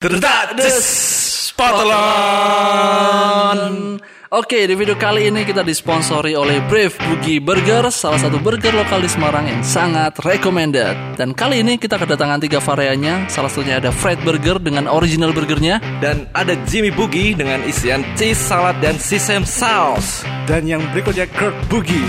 Des Spotland. Oke, di video kali ini kita disponsori oleh Brave Boogie Burger, salah satu burger lokal di Semarang yang sangat recommended. Dan kali ini kita kedatangan tiga variannya, salah satunya ada Fried Burger dengan original burgernya. Dan ada Jimmy Boogie dengan isian cheese salad dan sesame sauce. Dan yang berikutnya Kurt Boogie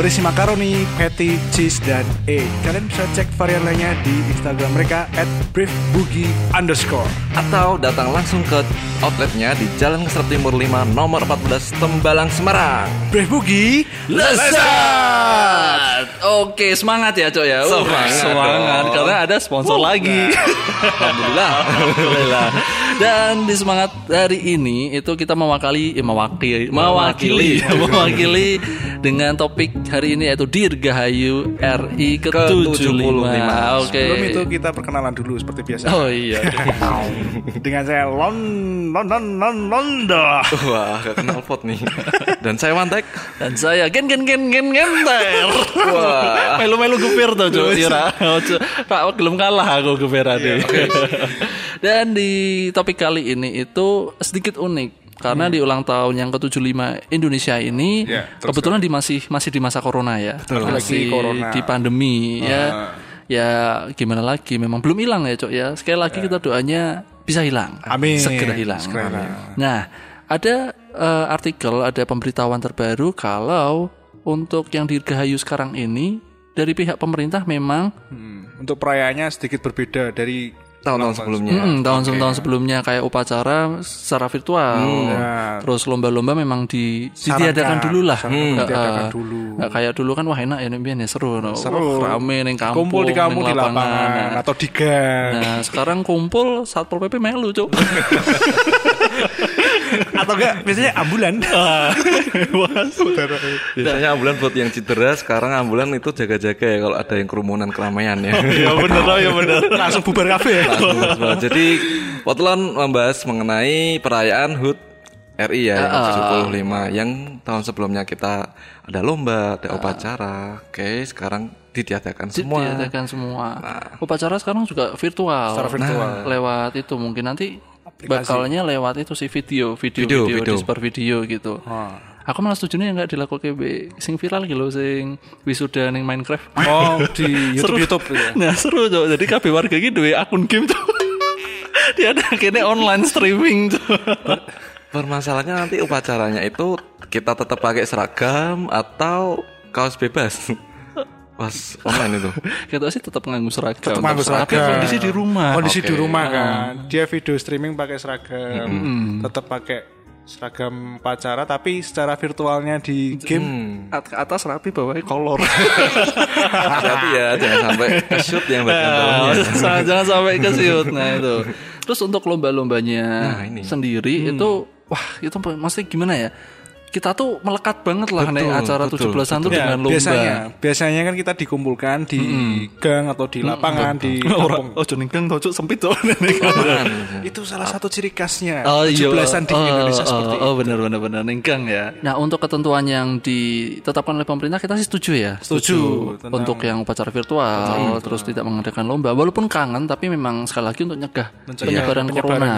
berisi makaroni, patty, cheese, dan egg. Kalian bisa cek varian lainnya di Instagram mereka at briefboogie underscore. Atau datang langsung ke outletnya di Jalan Keserap Timur 5 nomor 14 Tembalang Semarang. Brave Boogie, Lezat. Oke, semangat ya, Cok ya. Uh, Semangat semangat dong. karena ada sponsor lagi. Alhamdulillah. Alhamdulillah. Dan di semangat hari ini itu kita mewakili, eh, mewakili, mewakili, mewakili dengan topik hari ini yaitu Dirgahayu RI ke-75. Oke. Sebelum itu kita perkenalan dulu seperti biasa. Oh iya. Dengan saya Lon Lon Lon Lon Londo. Wah, gak kenal pot nih. Dan saya Wantek. Dan saya gen gen gen gen genter. Wah. Melu-melu gupir tuh, Cuk. Pak belum kalah aku gupir tadi. Dan di topik kali ini itu sedikit unik karena di ulang tahun yang ke-75 Indonesia ini Ya, terus kebetulan di masih masih di masa corona ya. Betul. Masih Lagi corona. di pandemi ya. Ya gimana lagi memang belum hilang ya, Cok ya. Sekali lagi kita doanya bisa hilang. Amin. Segera hilang. Segera hilang. Nah, ada eh, artikel, ada pemberitahuan terbaru kalau untuk yang dirgahayu sekarang ini dari pihak pemerintah memang Hmm, Untuk perayaannya sedikit berbeda dari Tahun-tahun sebelumnya. mm, tahun tahun sebelumnya kayak upacara secara virtual, Ya. terus lomba-lomba memang di, ditiadakan dulu lah, ditiadakan eh, dulu. nggak kayak dulu kan wah enak ya nih biar seru, no. Seru. Wah, rame neng kampung, kumpul di kampung di lapangan Nah, atau di gang Nah, sekarang kumpul satpol pp melu, cuk. atau enggak biasanya ambulan. Biasanya ambulan buat yang cedera, sekarang ambulan itu jaga-jaga ya kalau ada yang kerumunan keramaian ya. ya bener ya bener. Langsung bubar kafe ya. Langsung semua. Jadi Potlon membahas mengenai perayaan HUT RI ya yang ke-75 yang tahun sebelumnya kita ada lomba, ada upacara. Oke, sekarang ditiadakan semua. Ditiadakan semua. Upacara sekarang juga virtual. Secara virtual. Nah, lewat itu mungkin nanti bakalnya lewat itu sih video, video, Video, video, video. di super video gitu. Aku malah setuju nih nggak dilakukan be sing viral gitu sing wisuda ning Minecraft. Oh di YouTube YouTube ya. Nah seru tuh. Jadi KB warga gitu ya akun game tuh. Dia ada kayaknya online streaming tuh. Permasalahannya nanti upacaranya itu kita tetap pakai seragam atau kaos bebas. Pas online itu. Kita sih tetap nganggu seragam. Tetap nganggu Tapi seragam. kondisi di rumah. Kondisi di Oke. rumah kan. Dia video streaming pakai seragam. Tetap pakai seragam pacara tapi secara virtualnya di game At- atas rapi bawahnya kolor. Hati ya, jangan sampai shoot yang bagian bawahnya. Jangan, jangan sampai ke siut. Nah itu. Terus untuk lomba-lombanya Nah, ini. sendiri itu wah itu maksudnya gimana ya? Kita tuh melekat banget lah nih Betul, acara betul, 17-an tuh Ya, dengan lomba. biasanya biasanya kan kita dikumpulkan di gang atau di lapangan di kampung. Oh, joning gang tocok sempit tuh. Itu salah satu ciri khasnya. Oh iya, 17-an di oh, Indonesia oh, seperti oh, benar benar benar nenggang ya. Nah untuk ketentuan yang ditetapkan oleh pemerintah kita sih setuju ya. Setuju, tentang- Untuk yang upacara virtual, terus tidak mengadakan lomba, walaupun kangen tapi memang sekali lagi untuk nyegah penyebaran corona.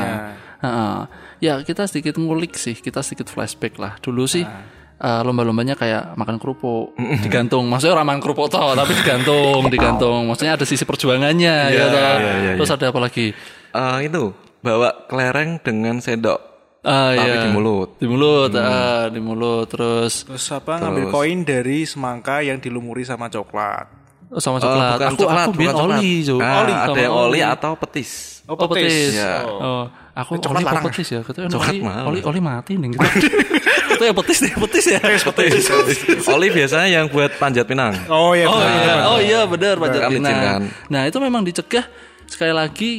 Heeh. ya kita sedikit ngulik sih, kita sedikit flashback lah. Dulu sih. eh, lomba-lombanya kayak makan kerupuk digantung maksudnya orang makan kerupuk toh tapi digantung digantung maksudnya ada sisi perjuangannya ya toh. iya, iya, terus ada apa lagi Eh, itu bawa kelereng dengan sendok. Ah, Tapi iya. di mulut. di mulut ah, di mulut terus Terus apa ngambil koin dari semangka yang dilumuri sama coklat. oh, sama Eh, coklat bukan aku coklat, aku bukan coklat. oli Jo. Nah, oli ada sama yang oli atau petis. Oh, oh petis Ya. oh aku coklat oli larang. petis ya katanya Coklat oli, mahal. oli oli mati nih gitu itu ya petis deh petis ya Petis. oli biasanya yang buat panjat pinang. Oh ya. oh iya oh iya benar panjat Kan pinang kan. nah itu memang dicegah sekali lagi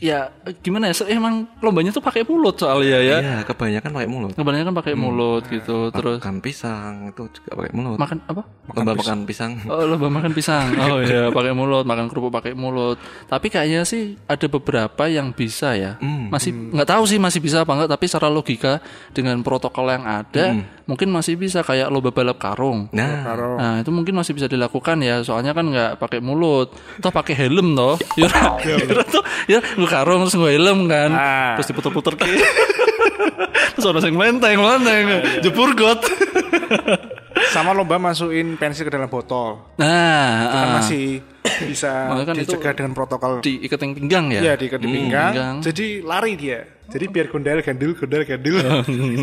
ya gimana ya emang lombanya tuh pakai mulut soalnya ya Iya, kebanyakan pakai mulut. kebanyakan pakai mulut gitu terus Makan pisang itu juga pakai mulut. makan apa Lomba makan pisang. Oh, lomba makan pisang. Oh iya, pakai mulut, makan kerupuk pakai mulut. Tapi kayaknya sih ada beberapa yang bisa ya. Masih nggak tahu sih masih bisa apa enggak, tapi secara logika dengan protokol yang ada, mungkin masih bisa kayak lomba balap karung. Nah, Nah, itu mungkin masih bisa dilakukan ya. Soalnya kan nggak pakai mulut. Toh pakai helm toh. Ya, ya, toh, ya, karung terus gue helm kan. Ah. Terus diputer-puter ke. terus ada yang melenteng, melenteng, jepur got. Sama lomba masukin pensil ke dalam botol. Nah, Kan ah. masih bisa kan itu dicegah dengan protokol. diikat yang pinggang ya. Iya, diikat di pinggang. pinggang. Jadi lari dia. Jadi biar gondel gandul, gondel gandul.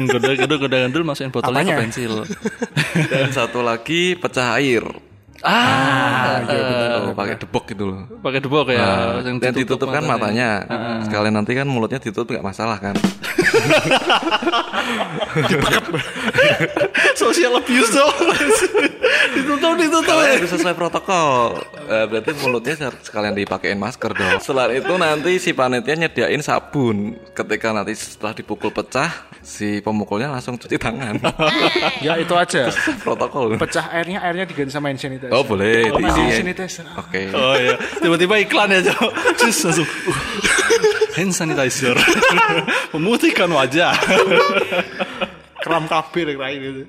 Gede gede gede gandul masukin botolnya Apanya? ke pensil. Dan satu lagi pecah air. Ah, Oh, pakai debok gitu loh. pakai debok ya. Nah, dan ditutup kan matanya. Sekalian nanti kan mulutnya ditutup nggak masalah kan. Social abuse dong. ditutup ditutup. Kalau harus sesuai protokol. Eh, berarti mulutnya sekalian dipakein masker dong. Setelah itu nanti si panitia nyediain sabun. Ketika nanti setelah dipukul pecah, si pemukulnya langsung cuci tangan. ya itu aja. protokol. Pecah airnya, airnya diganti sama hand sanitizer. Oh boleh. Oh, diisi hand ya. sanitizer. Oke. Oh iya, tiba-tiba iklan ya, Cok. Terus langsung uh, hand sanitizer. Memutihkan wajah. Kram gitu.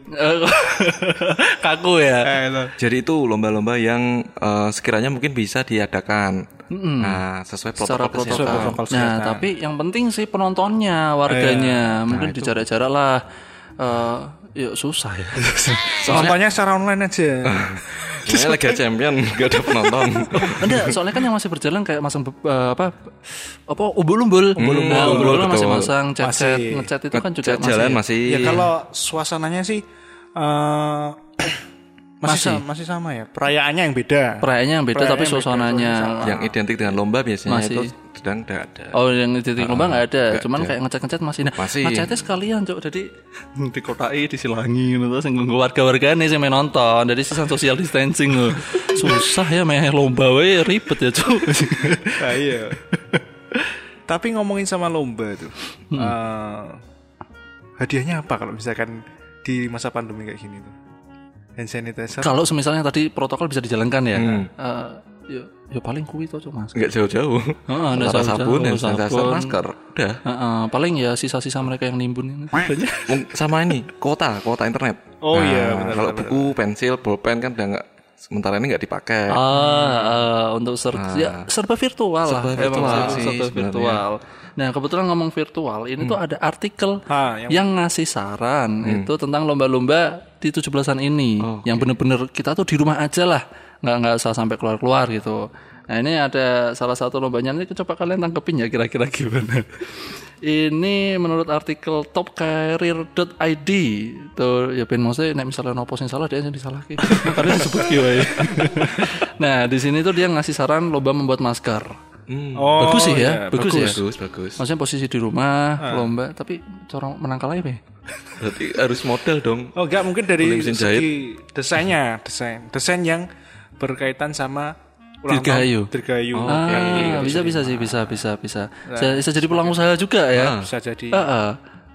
Kaku ya. Eh, itu. Jadi itu lomba-lomba yang eh, sekiranya mungkin bisa diadakan. Nah, sesuai Secara protokol protokol. kesehatan. protokol Nah, kesehatan. tapi yang penting sih penontonnya, warganya. Mungkin di jarak-jarak lah. Eh, ya susah ya. Nontonnya secara online aja. Sebenarnya Liga Champion gak ada penonton. Enggak, soalnya kan yang masih berjalan kayak masang eh, apa apa umbul-umbul. Umbul-umbul, Nah, umbul-umbul masih masang chat-chat, Masih. ngechat itu kan juga Cat jalan masih. ya kalau suasananya sih eh masih, Masih. Sama, masih sama ya. Perayaannya yang beda. perayaannya yang beda Perayaan tapi yang beda, suasananya yang identik dengan lomba biasanya Masih. itu sedang tidak ada. Oh yang di titik lomba nggak ada, cuman ada. kayak ngecat-ngecat masih. Nah, Masih. ngecatnya sekalian cok, jadi dikotai, disilangi, terus yang warga-warga nih yang main nonton, jadi sisa social distancing loh. Susah ya main lomba, we ribet ya cok. Nah, iya. Tapi ngomongin sama lomba tuh. eh, hadiahnya apa kalau misalkan di masa pandemi kayak gini tuh? Hand sanitizer. Kalau semisalnya tadi protokol bisa dijalankan ya, Hmm. eh, ya, ya paling kuwi cok mas. Enggak jauh-jauh. Heeh, nggak Antara jauh-jauh, sabun dan sanitizer, sabun. masker. Udah. Heeh, paling ya sisa-sisa mereka yang nimbun ini. Sama ini, kuota, kuota internet. Oh iya, Nah, benar, Kalau buku, pensil, pulpen kan udah nggak sementara ini nggak dipakai. Ah, eh, untuk ser ya, serba virtual lah. Serba Emang virtual sih, sih serba sebenarnya. virtual. Nah, kebetulan ngomong virtual, ini tuh ada artikel Ah, yang- yang, ngasih saran itu tentang lomba-lomba di 17-an ini. yang bener-bener kita tuh di rumah aja lah. Nggak nggak usah sampai keluar-keluar gitu. Nah, ini ada salah satu lombanya ini coba kalian tangkepin ya kira-kira gimana. ini menurut artikel topcareer.id tuh ya ben maksudnya nek misalnya nopo sing salah dia yang disalahke. Makanya disebut giveaway. nah, di sini tuh dia ngasih saran lomba membuat masker. Oh, bagus sih iya, ya, bagus, ya. Bagus, bagus. Maksudnya posisi di rumah, lomba, tapi cara menangkal aja ya. Berarti harus model dong. Oh enggak mungkin dari jahit. segi desainnya, desain, desain yang berkaitan sama ulang Dirgahayu. tahun Dirgahayu. Ah, bisa bisa sih, bisa bisa bisa. Bisa, bisa jadi peluang usaha juga ya. Bisa jadi. Heeh.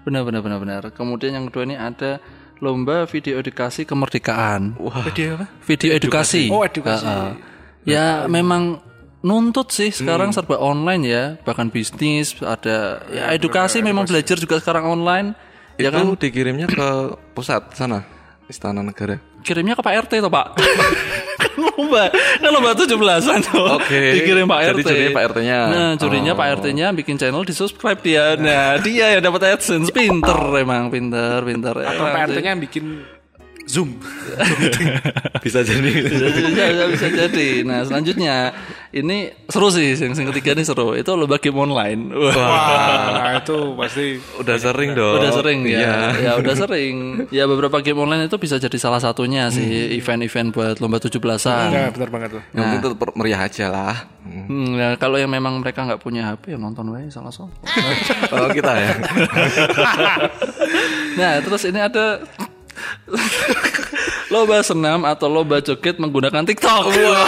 Benar benar benar benar. Kemudian yang kedua ini ada lomba video edukasi kemerdekaan. Video apa? Video edukasi. Oh, edukasi. Heeh. Ya memang nuntut sih sekarang serba online ya, bahkan bisnis ada ya edukasi memang belajar juga sekarang online. Ya itu kan dikirimnya ke pusat sana, Istana Negara. kirimnya ke Pak RT toh Pak. kan lomba, kan lomba 17-an tuh. Oke. Dikirim Pak Jadi RT. jurinya Pak RT-nya. Nah, jurinya Oh. Pak RT-nya bikin channel di subscribe dia. Nah, dia yang dapat AdSense. Pinter emang, pinter, pinter. Atau Emang PRT-nya sih. yang bikin Zoom. Bisa jadi. bisa, bisa, bisa jadi. Nah, selanjutnya ini seru sih, yang, yang ketiga ini seru. Itu lomba game online. Wah. Wah, nah itu pasti Udah sering dong. Udah sering ya. Iya. Ya udah sering. Ya beberapa game online itu bisa jadi salah satunya sih event-event buat lomba 17-an. ya benar banget tuh. Yang penting tetap meriah aja lah. Hmm. Hmm, ya, kalau yang memang mereka nggak punya HP ya nonton wae salah satu. Oh kita ya. nah, terus ini ada lomba senam atau lomba joget menggunakan TikTok. Wah,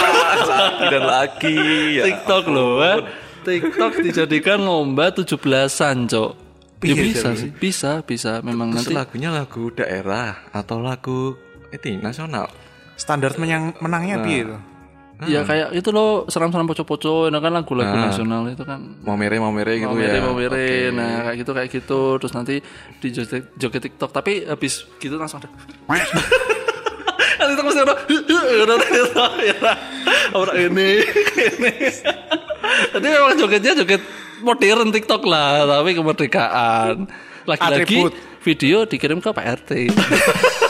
dan lagi. Ya. TikTok loh, Wak. TikTok dijadikan lomba 17-an, Cok. Ya bisa sih, bisa, bisa. Memang Terus nanti lagunya lagu daerah atau lagu itu nasional. Standar menang menangnya piye itu? ya kayak itu loh seram-seram poco-poco, itu kan lagu-lagu nasional itu kan Mau mere mau mere gitu mau mere ya. mau mere Oke. nah kayak gitu kayak gitu terus nanti di joget, joget TikTok tapi habis gitu langsung ada nanti itu mesti ada orang ini ini jadi memang jogetnya joget modern TikTok lah, tapi kemerdekaan. Lagi-lagi video dikirim ke Pak RT.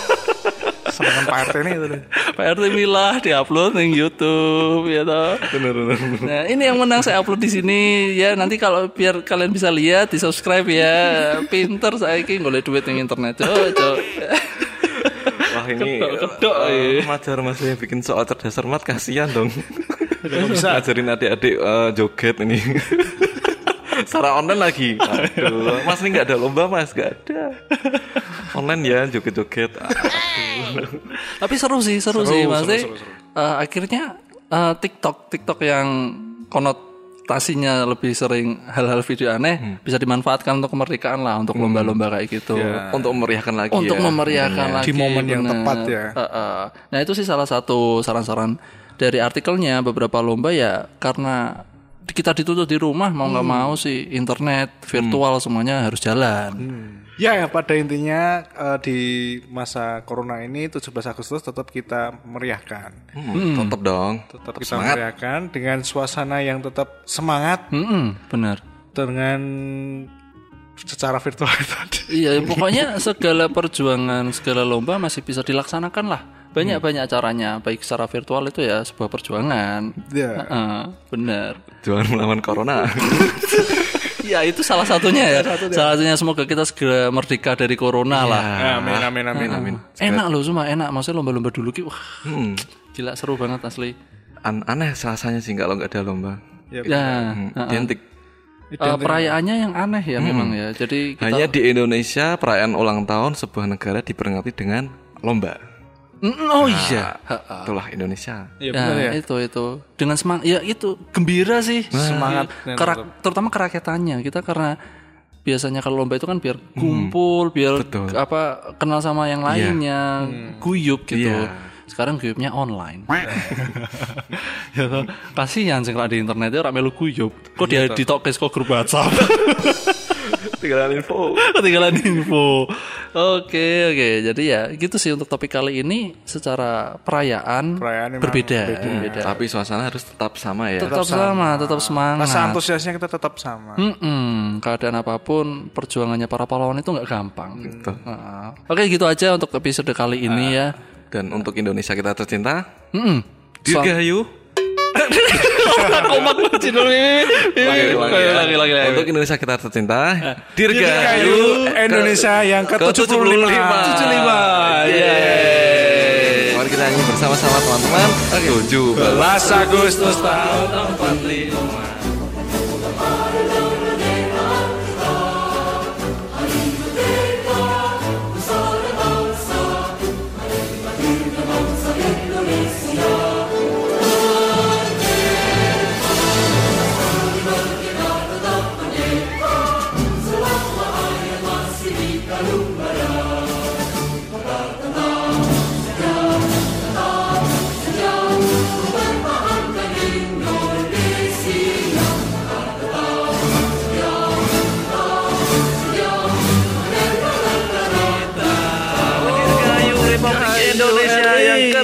Senengan Pak RT ini itu. Pak RT milah diupload di YouTube ya toh. Nah, ini yang menang saya upload di sini ya. Nanti kalau biar kalian bisa lihat, di subscribe ya. Pinter saya ini golek duit di internet. Cok, cok. Wah ini eh, iya. Majar mas yang bikin soal cerdas cermat kasihan dong. Bisa. Ngajarin adik-adik eh, joget ini. Secara online lagi. Aduh, mas ini nggak ada lomba mas, nggak ada. Online ya joget-joget. Tapi seru sih, seru, Seru, sih. seru, Maksudnya seru, seru. eh, akhirnya eh, TikTok, TikTok yang konotasinya lebih sering hal-hal video aneh Hmm. bisa dimanfaatkan untuk kemerdekaan lah, untuk lomba-lomba kayak gitu. Ya. Untuk memeriahkan lagi Untuk ya. memeriahkan lagi Di momen yang tepat ya. Eh, eh. Nah itu sih salah satu saran-saran dari artikelnya beberapa lomba ya karena kita ditutup di rumah mau Hmm. nggak mau sih internet virtual semuanya harus jalan. Ya, ya, pada intinya eh, di masa corona ini 17 Agustus tetap kita meriahkan. Hmm, Tetep dong. Tetap kita meriahkan dengan suasana yang tetap semangat Mm-mm, benar. dengan secara virtual tadi. Iya, pokoknya segala perjuangan, segala lomba masih bisa dilaksanakan lah. Banyak-banyak caranya, baik secara virtual itu ya sebuah perjuangan. Ya. Heeh, benar. Jangan melawan corona. Ya itu salah satunya ya. Salah satunya semoga kita segera merdeka dari corona lah. Amin amin amin amin. Enak loh, cuma enak. Maksudnya lomba-lomba dulu ki, wah, Hmm. gila seru banget asli. An- aneh rasanya sih kalau nggak ada lomba. Ya, Ya, Hmm. Identik. Eh, perayaannya yang aneh ya memang ya. Jadi kita, Hanya di Indonesia perayaan ulang tahun sebuah negara diperingati dengan lomba. Mm, oh iya. Nah, Itulah Indonesia. Ya, Ya, benar ya. itu itu dengan semangat ya itu gembira sih Semangat. Kerak- terutama kerakyatannya kita karena biasanya kalau lomba itu kan biar kumpul biar betul. apa kenal sama yang lainnya guyup gitu Iya. sekarang guyupnya online ya toh. kasihan sih kalau di internet itu rame lu guyup kok dia ditokes kok grup WhatsApp Tinggalan info. ketinggalan info oke oke jadi ya gitu sih untuk topik kali ini secara perayaan, Perayaan berbeda berbeda Tapi suasana harus tetap sama ya. tetap sama, tetap semangat. Rasa antusiasnya kita tetap sama. Mm-mm, keadaan apa pun perjuangannya para pahlawan itu nggak gampang. Betul. Heeh. Oke gitu aja untuk episode kali ini ya. Dan untuk Indonesia kita tercinta, Mm-mm. Dirgahayu. Komak channel ini. Lagi lagi lagi. Untuk Indonesia kita tercinta. Dirgayu Indonesia yang ke-75. 75. Yeay mari kita nyanyi bersama-sama teman-teman. 17 Agustus tahun 45.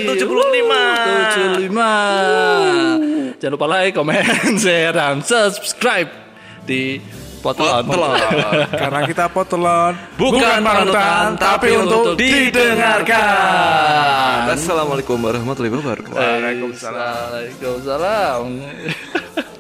Indonesia yang ke-75. 75. Jangan lupa like, comment, share, dan subscribe di Potelon. Karena kita potelon Bukan panutan, tapi untuk didengarkan. Didengarkan. Assalamualaikum warahmatullahi wabarakatuh. Waalaikumsalam. Waalaikumsalam.